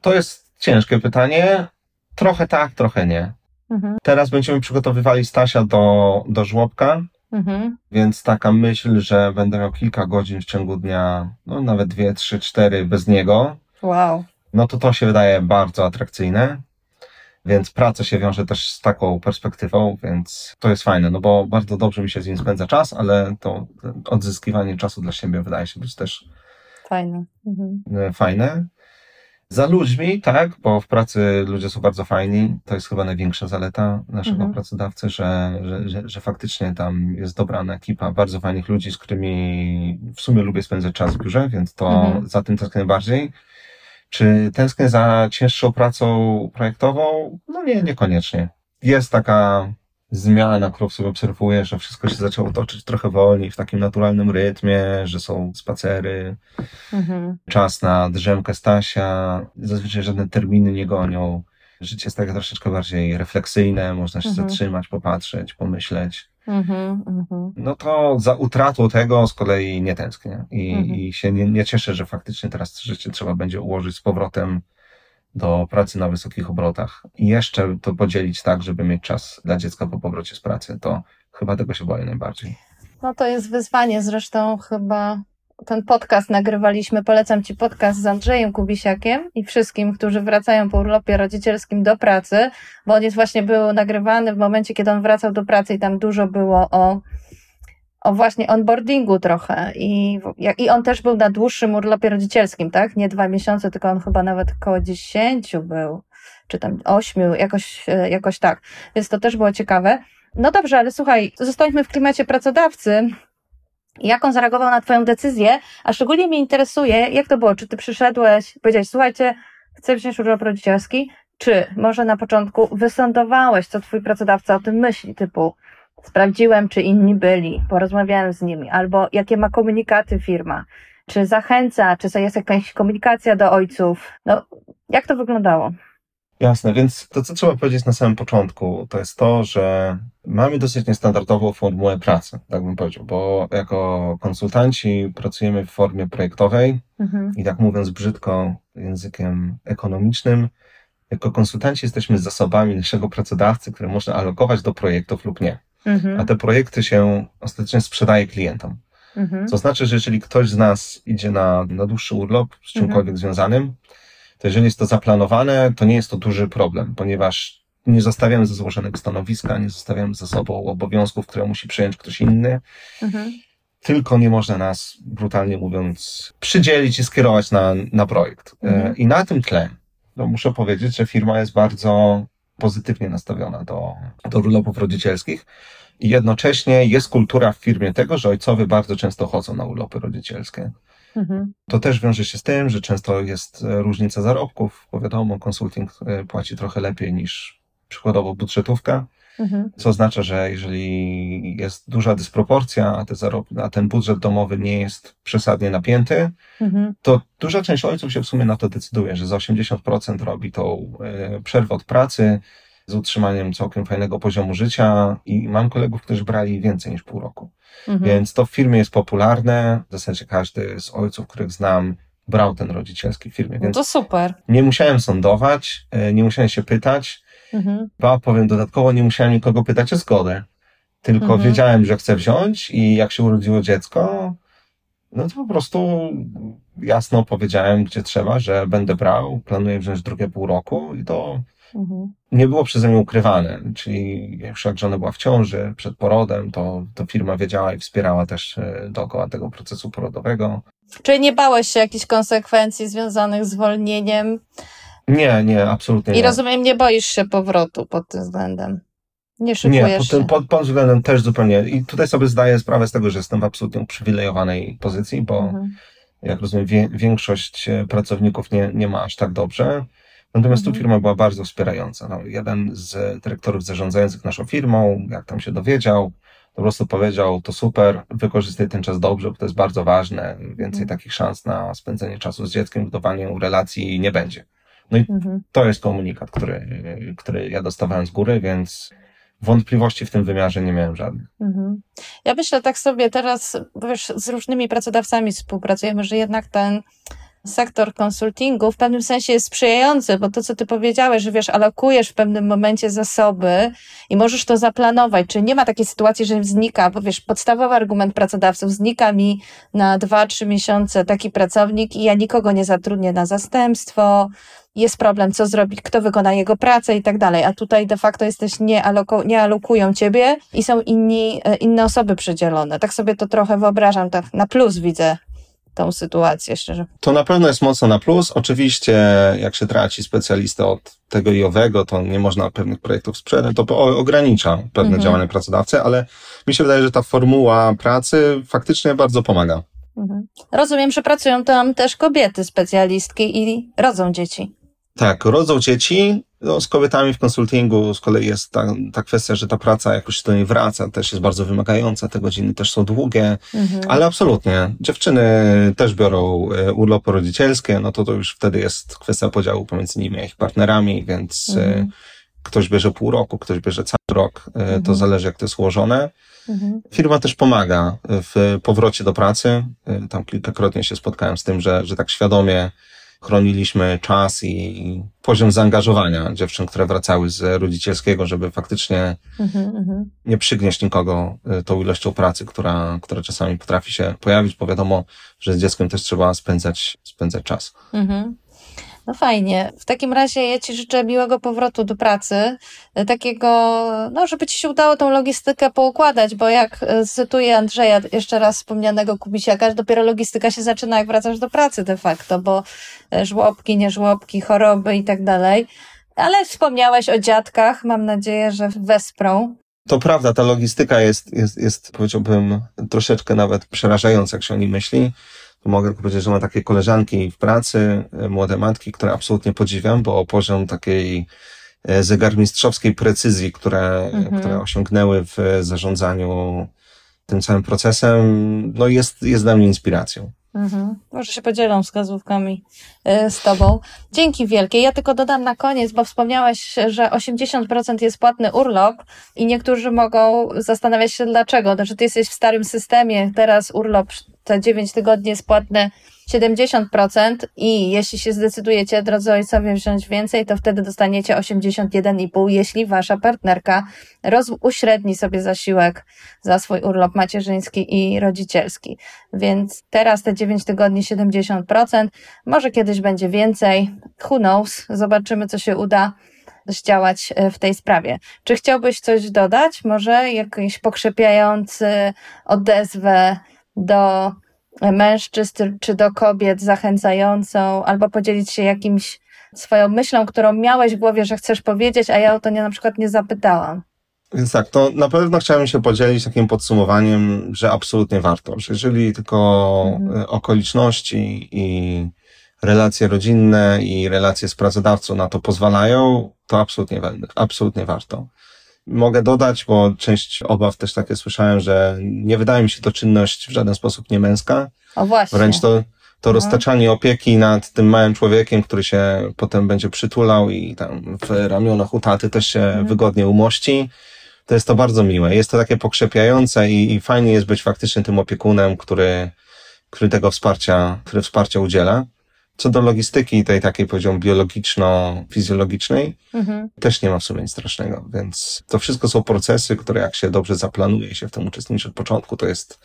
To jest ciężkie pytanie. Trochę tak, trochę nie. Mhm. Teraz będziemy przygotowywali Stasia do, do żłobka, Mhm. Więc taka myśl, że będę miał kilka godzin w ciągu dnia, no nawet dwie, trzy, cztery bez niego, Wow. No to to się wydaje bardzo atrakcyjne. Więc praca się wiąże też z taką perspektywą, więc to jest fajne, no bo bardzo dobrze mi się z nim spędza czas, ale to odzyskiwanie czasu dla siebie wydaje się być też Fajne. Mhm. e, fajne. Za ludźmi, tak, bo w pracy ludzie są bardzo fajni. To jest chyba największa zaleta naszego Mhm. pracodawcy, że, że, że, że faktycznie tam jest dobrana ekipa bardzo fajnych ludzi, z którymi w sumie lubię spędzać czas w biurze, więc to Mhm. za tym tęsknię bardziej. Czy tęsknię za cięższą pracą projektową? No nie, niekoniecznie. Jest taka zmiana, którą sobie obserwuję, że wszystko się zaczęło toczyć trochę wolniej, w takim naturalnym rytmie, że są spacery, Mhm. czas na drzemkę Stasia. Zazwyczaj żadne terminy nie gonią. Życie jest takie troszeczkę bardziej refleksyjne, można się Mhm. zatrzymać, popatrzeć, pomyśleć. Mhm. Mhm. No to za utratą tego z kolei nie tęsknię i, Mhm. i się nie, nie cieszę, że faktycznie teraz życie trzeba będzie ułożyć z powrotem do pracy na wysokich obrotach i jeszcze to podzielić tak, żeby mieć czas dla dziecka po powrocie z pracy. To chyba tego się boję najbardziej. No to jest wyzwanie. Zresztą chyba ten podcast nagrywaliśmy. Polecam Ci podcast z Andrzejem Kubisiakiem i wszystkim, którzy wracają po urlopie rodzicielskim do pracy, bo on jest właśnie był nagrywany w momencie, kiedy on wracał do pracy i tam dużo było o, o właśnie onboardingu trochę. I, I on też był na dłuższym urlopie rodzicielskim, tak? Nie dwa miesiące, tylko on chyba nawet około dziesięciu był, czy tam ośmiu, jakoś, e, jakoś tak. Więc to też było ciekawe. No dobrze, ale słuchaj, zostańmy w klimacie pracodawcy. Jak on zareagował na Twoją decyzję? A szczególnie mnie interesuje, jak to było? Czy Ty przyszedłeś, powiedziałeś, słuchajcie, chcę wziąć urlop rodzicielski? Czy może na początku wysądowałeś, co Twój pracodawca o tym myśli? Typu, sprawdziłem, czy inni byli, porozmawiałem z nimi, albo jakie ma komunikaty firma, czy zachęca, czy jest jakaś komunikacja do ojców. No, jak to wyglądało? Jasne, więc to, co trzeba powiedzieć na samym początku, to jest to, że mamy dosyć niestandardową formułę pracy, tak bym powiedział, bo jako konsultanci pracujemy w formie projektowej Mhm. i tak mówiąc brzydko językiem ekonomicznym, jako konsultanci jesteśmy zasobami naszego pracodawcy, które można alokować do projektów lub nie. A Mhm. te projekty się ostatecznie sprzedaje klientom. Mhm. To znaczy, że jeżeli ktoś z nas idzie na, na dłuższy urlop z czymkolwiek związanym, to jeżeli jest to zaplanowane, to nie jest to duży problem, ponieważ nie zostawiamy ze złożonego stanowiska, nie zostawiamy ze sobą obowiązków, które musi przejąć ktoś inny, Mhm. tylko nie można nas, brutalnie mówiąc, przydzielić i skierować na, na projekt. E, Mhm. I na tym tle no muszę powiedzieć, że firma jest bardzo pozytywnie nastawiona do, do urlopów rodzicielskich i jednocześnie jest kultura w firmie tego, że ojcowie bardzo często chodzą na urlopy rodzicielskie. Mhm. To też wiąże się z tym, że często jest e, różnica zarobków, bo wiadomo, konsulting e, płaci trochę lepiej niż przykładowo budżetówka, Mhm. co oznacza, że jeżeli jest duża dysproporcja, a, te zarob, a ten budżet domowy nie jest przesadnie napięty, Mhm. to duża część ojców się w sumie na to decyduje, że za 80% robi tą e, przerwę od pracy z utrzymaniem całkiem fajnego poziomu życia i mam kolegów, którzy brali więcej niż pół roku. Mhm. Więc to w firmie jest popularne. W zasadzie każdy z ojców, których znam, brał ten rodzicielski w firmie, No więc to super. nie musiałem sądować, e, nie musiałem się pytać, Mhm. Ba, powiem dodatkowo, nie musiałem nikogo pytać o zgodę. Tylko Mhm. wiedziałem, że chcę wziąć i jak się urodziło dziecko, no to po prostu jasno powiedziałem, gdzie trzeba, że będę brał, planuję wziąć drugie pół roku i to Mhm. nie było przeze mnie ukrywane. Czyli już jak żona była w ciąży, przed porodem, to, to firma wiedziała i wspierała też e, dookoła tego procesu porodowego. Czyli nie bałeś się jakichś konsekwencji związanych z zwolnieniem Nie, nie, absolutnie i nie. rozumiem, nie boisz się powrotu pod tym względem. Nie szykujesz Nie, pod, się. tym, pod, pod względem też zupełnie. I tutaj sobie zdaję sprawę z tego, że jestem w absolutnie uprzywilejowanej pozycji, bo Mhm. jak rozumiem, wie, większość e, pracowników nie, nie ma aż tak dobrze. Natomiast tu Mhm. firma była bardzo wspierająca. No, jeden z dyrektorów zarządzających naszą firmą, jak tam się dowiedział, po prostu powiedział, to super, wykorzystaj ten czas dobrze, bo to jest bardzo ważne. Więcej Mhm. takich szans na spędzenie czasu z dzieckiem, budowaniu relacji nie będzie. No i Mhm. to jest komunikat, który, który ja dostawałem z góry, więc wątpliwości w tym wymiarze nie miałem żadnych. Mhm. Ja myślę tak sobie teraz, bo wiesz, z różnymi pracodawcami współpracujemy, że jednak ten sektor konsultingu w pewnym sensie jest sprzyjający, bo to, co ty powiedziałeś, że wiesz, alokujesz w pewnym momencie zasoby i możesz to zaplanować. Czyli nie ma takiej sytuacji, że znika, bo wiesz, podstawowy argument pracodawców, znika mi na dwa, trzy miesiące taki pracownik i ja nikogo nie zatrudnię na zastępstwo, jest problem, co zrobić, kto wykona jego pracę i tak dalej. A tutaj de facto jesteś, nie, aloko, nie alokują ciebie i są inni, e, inne osoby przydzielone. Tak sobie to trochę wyobrażam, tak na plus widzę tą sytuację, szczerze. To na pewno jest mocno na plus. Oczywiście, jak się traci specjalistę od tego i owego, to nie można pewnych projektów sprzedać, to ogranicza pewne Mhm. działania pracodawcy, ale mi się wydaje, że ta formuła pracy faktycznie bardzo pomaga. Mhm. Rozumiem, że pracują tam też kobiety specjalistki i rodzą dzieci. Tak, rodzą dzieci. No, z kobietami w konsultingu z kolei jest ta, ta kwestia, że ta praca jakoś się do niej wraca, też jest bardzo wymagająca, te godziny też są długie, Mhm. ale absolutnie. Dziewczyny też biorą e, urlopy rodzicielskie, no to to już wtedy jest kwestia podziału pomiędzy nimi a ich partnerami, więc e, Mhm. ktoś bierze pół roku, ktoś bierze cały rok, e, to Mhm. zależy jak to jest ułożone. Mhm. Firma też pomaga w powrocie do pracy. Tam kilkakrotnie się spotkałem z tym, że, że tak świadomie chroniliśmy czas i poziom zaangażowania dziewczyn, które wracały z rodzicielskiego, żeby faktycznie Mhm. Mhm. nie przygnieść nikogo e, tą ilością pracy, która, która czasami potrafi się pojawić, bo wiadomo, że z dzieckiem też trzeba spędzać, spędzać czas. Mhm. No fajnie. W takim razie ja Ci życzę miłego powrotu do pracy. e, Takiego, no, żeby Ci się udało tą logistykę poukładać, bo jak e, cytuję Andrzeja, jeszcze raz wspomnianego Kubisiaka, dopiero logistyka się zaczyna, jak wracasz do pracy de facto, bo e, żłobki, nieżłobki, choroby i tak dalej. Ale wspomniałeś o dziadkach, mam nadzieję, że wesprą. To prawda, ta logistyka jest, jest, jest powiedziałbym, troszeczkę nawet przerażająca, jak się o niej myśli. To mogę tylko powiedzieć, że mam takie koleżanki w pracy, e, młode matki, które absolutnie podziwiam, bo poziom takiej e, zegarmistrzowskiej precyzji, które, Mhm. które osiągnęły w zarządzaniu tym całym procesem, no jest, jest dla mnie inspiracją. Mhm. Może się podzielą wskazówkami y, z Tobą. Dzięki wielkie. Ja tylko dodam na koniec, bo wspomniałeś, że 80% jest płatny urlop i niektórzy mogą zastanawiać się dlaczego. Znaczy, Ty jesteś w starym systemie, teraz urlop te 9 tygodni jest płatny 70% i jeśli się zdecydujecie, drodzy ojcowie, wziąć więcej, to wtedy dostaniecie 81,5, jeśli wasza partnerka roz- uśredni sobie zasiłek za swój urlop macierzyński i rodzicielski. Więc teraz te 9 tygodni 70%, może kiedyś będzie więcej, who knows, zobaczymy co się uda zdziałać e, w tej sprawie. Czy chciałbyś coś dodać? Może jakiś pokrzepiający odezwę do mężczyzn czy do kobiet zachęcającą, albo podzielić się jakimś swoją myślą, którą miałeś w głowie, że chcesz powiedzieć, a ja o to nie, na przykład nie zapytałam. Więc tak, to na pewno chciałem się podzielić takim podsumowaniem, że absolutnie warto, że jeżeli tylko Mhm. okoliczności i relacje rodzinne i relacje z pracodawcą na to pozwalają, to absolutnie, absolutnie warto. Mogę dodać, bo część obaw też takie słyszałem, że nie wydaje mi się to czynność w żaden sposób niemęska. O właśnie. Wręcz to, to Mhm. roztaczanie opieki nad tym małym człowiekiem, który się potem będzie przytulał i tam w ramionach u taty też się Mhm. wygodnie umości. To jest to bardzo miłe. Jest to takie pokrzepiające i, i fajnie jest być faktycznie tym opiekunem, który, który tego wsparcia, który wsparcia udziela. Co do logistyki tej takiej, powiedziałbym, biologiczno-fizjologicznej, Mhm. też nie ma w sobie nic strasznego, więc to wszystko są procesy, które jak się dobrze zaplanuje i się w tym uczestniczy od początku, to jest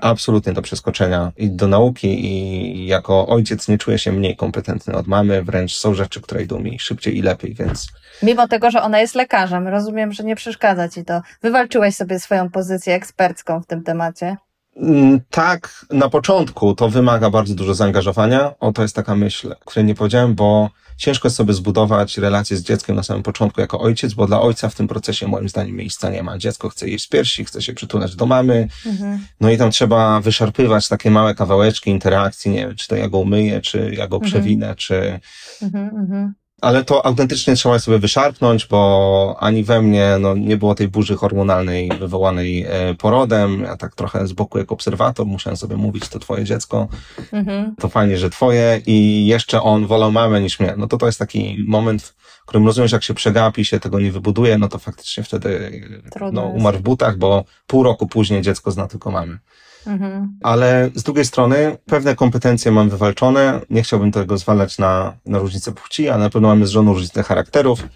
absolutnie do przeskoczenia i do nauki i jako ojciec nie czuję się mniej kompetentny od mamy, wręcz są rzeczy, które idą mi szybciej i lepiej, więc Mimo tego, że ona jest lekarzem, rozumiem, że nie przeszkadza ci to. Wywalczyłeś sobie swoją pozycję ekspercką w tym temacie. Mm, Tak, na początku to wymaga bardzo dużo zaangażowania. O, to jest taka myśl, której nie powiedziałem, bo ciężko jest sobie zbudować relację z dzieckiem na samym początku jako ojciec, bo dla ojca w tym procesie moim zdaniem miejsca nie ma. Dziecko chce jeść z piersi, chce się przytulać do mamy, Mhm. no i tam trzeba wyszarpywać takie małe kawałeczki interakcji, nie wiem, czy to ja go umyję, czy ja go Mhm. przewinę, czy... Mhm, mhm. Ale to autentycznie trzeba sobie wyszarpnąć, bo ani we mnie no, nie było tej burzy hormonalnej wywołanej e, porodem. Ja tak trochę z boku jak obserwator musiałem sobie mówić, to twoje dziecko, Mhm. to fajnie, że twoje i jeszcze on wolał mamę niż mnie. No to to jest taki moment, w którym rozumiesz, jak się przegapi, się tego nie wybuduje, no to faktycznie wtedy Trudno no, umarł w butach, bo pół roku później dziecko zna tylko mamy. Mhm. Ale z drugiej strony pewne kompetencje mam wywalczone. Nie chciałbym tego zwalać na, na różnicę płci, ale na pewno mamy z żoną różnicę charakterów.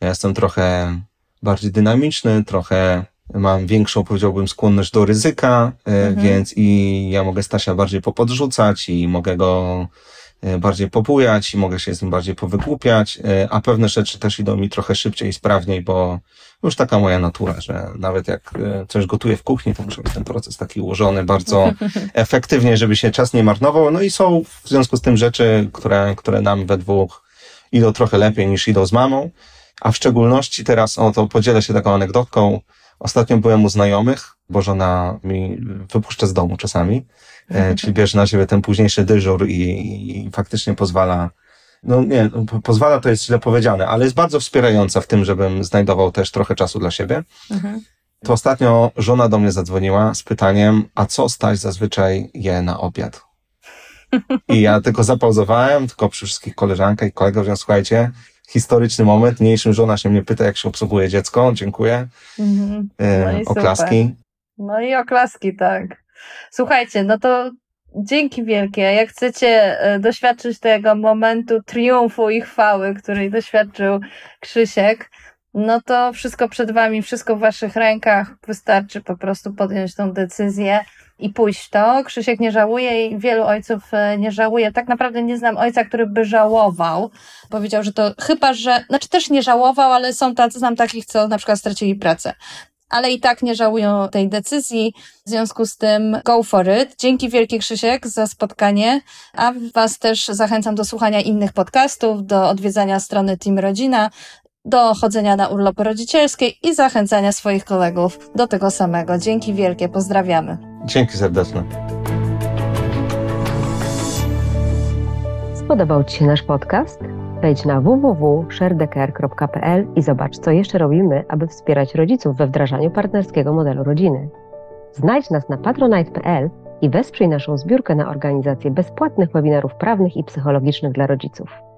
Ja jestem trochę bardziej dynamiczny, trochę mam większą, powiedziałbym, skłonność do ryzyka, e, Mhm. więc i ja mogę Stasia bardziej popodrzucać i mogę go bardziej pobujać i mogę się z nim bardziej powygłupiać, e, a pewne rzeczy też idą mi trochę szybciej i sprawniej, bo już taka moja natura, że nawet jak e, coś gotuję w kuchni, to muszę mieć ten proces taki ułożony bardzo efektywnie, żeby się czas nie marnował. No i są w związku z tym rzeczy, które, które nam we dwóch idą trochę lepiej niż idą z mamą. A w szczególności teraz, o to podzielę się taką anegdotką. Ostatnio byłem u znajomych, bo żona mi wypuszcza z domu czasami, e, czyli bierze na siebie ten późniejszy dyżur i, i, faktycznie pozwala, no nie, no, po- pozwala to jest źle powiedziane, ale jest bardzo wspierająca w tym, żebym znajdował też trochę czasu dla siebie. Mhm. To ostatnio żona do mnie zadzwoniła z pytaniem, a co Staś zazwyczaj je na obiad? I ja tylko zapauzowałem, tylko przy wszystkich koleżankach i kolegach, że słuchajcie, historyczny moment, niniejszym żona się mnie pyta, jak się obsługuje dziecko, dziękuję, Mhm. e, No i super. oklaski. No i oklaski, tak. Słuchajcie, no to dzięki wielkie. Jak chcecie e, doświadczyć tego momentu triumfu i chwały, której doświadczył Krzysiek, no to wszystko przed wami, wszystko w waszych rękach. Wystarczy po prostu podjąć tą decyzję i pójść w to. Krzysiek nie żałuje i wielu ojców e, nie żałuje. Tak naprawdę nie znam ojca, który by żałował. Powiedział, że to chyba, że, znaczy też nie żałował, ale są tacy, znam takich, co na przykład stracili pracę ale i tak nie żałują tej decyzji. W związku z tym go for it. Dzięki wielkie Krzysiek za spotkanie, a Was też zachęcam do słuchania innych podcastów, do odwiedzania strony Team Rodzina, do chodzenia na urlopy rodzicielskie i zachęcania swoich kolegów do tego samego. Dzięki wielkie, pozdrawiamy. Dzięki serdeczne. Spodobał Ci się nasz podcast? Wejdź na www.sharedecare.pl i zobacz, co jeszcze robimy, aby wspierać rodziców we wdrażaniu partnerskiego modelu rodziny. Znajdź nas na patronite.pl i wesprzyj naszą zbiórkę na organizację bezpłatnych webinarów prawnych i psychologicznych dla rodziców.